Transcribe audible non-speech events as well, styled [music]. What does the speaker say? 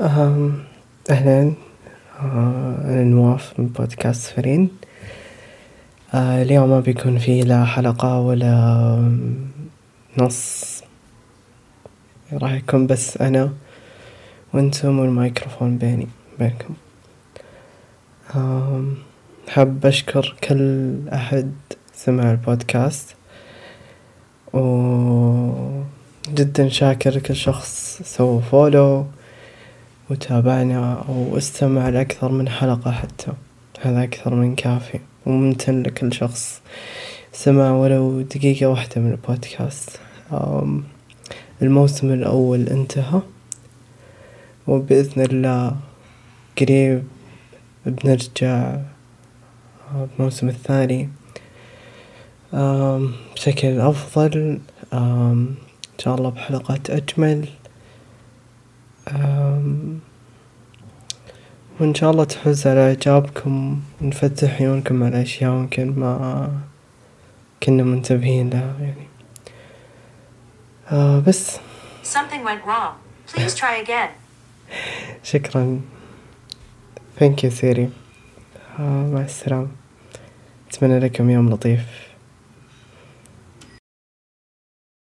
أهلا. آه، أنا نواف من بودكاست فرين آه، اليوم ما بيكون فيه لا حلقة ولا نص. راح يكون بس أنا وأنتم والمايكروفون بيني بينكم. حاب أشكر كل أحد سمع البودكاست. وجدا شاكر لكل شخص سوى فولو وتابعنا أو استمع لأكثر من حلقة حتى. هذا أكثر من كافي وممتن لكل شخص. سمع ولو دقيقة واحدة من البودكاست. الموسم الأول انتهى. وبإذن الله قريب بنرجع الموسم الثاني. بشكل أفضل. إن شاء الله بحلقات أجمل. وإن شاء الله تحوز على إعجابكم ونفتح عيونكم على أشياء ممكن ما كنا منتبهين لها يعني. آه بس. Something went wrong. Please try again. [laughs] شكرا. thank you Siri آه مع السلامة. أتمنى لكم يوم لطيف.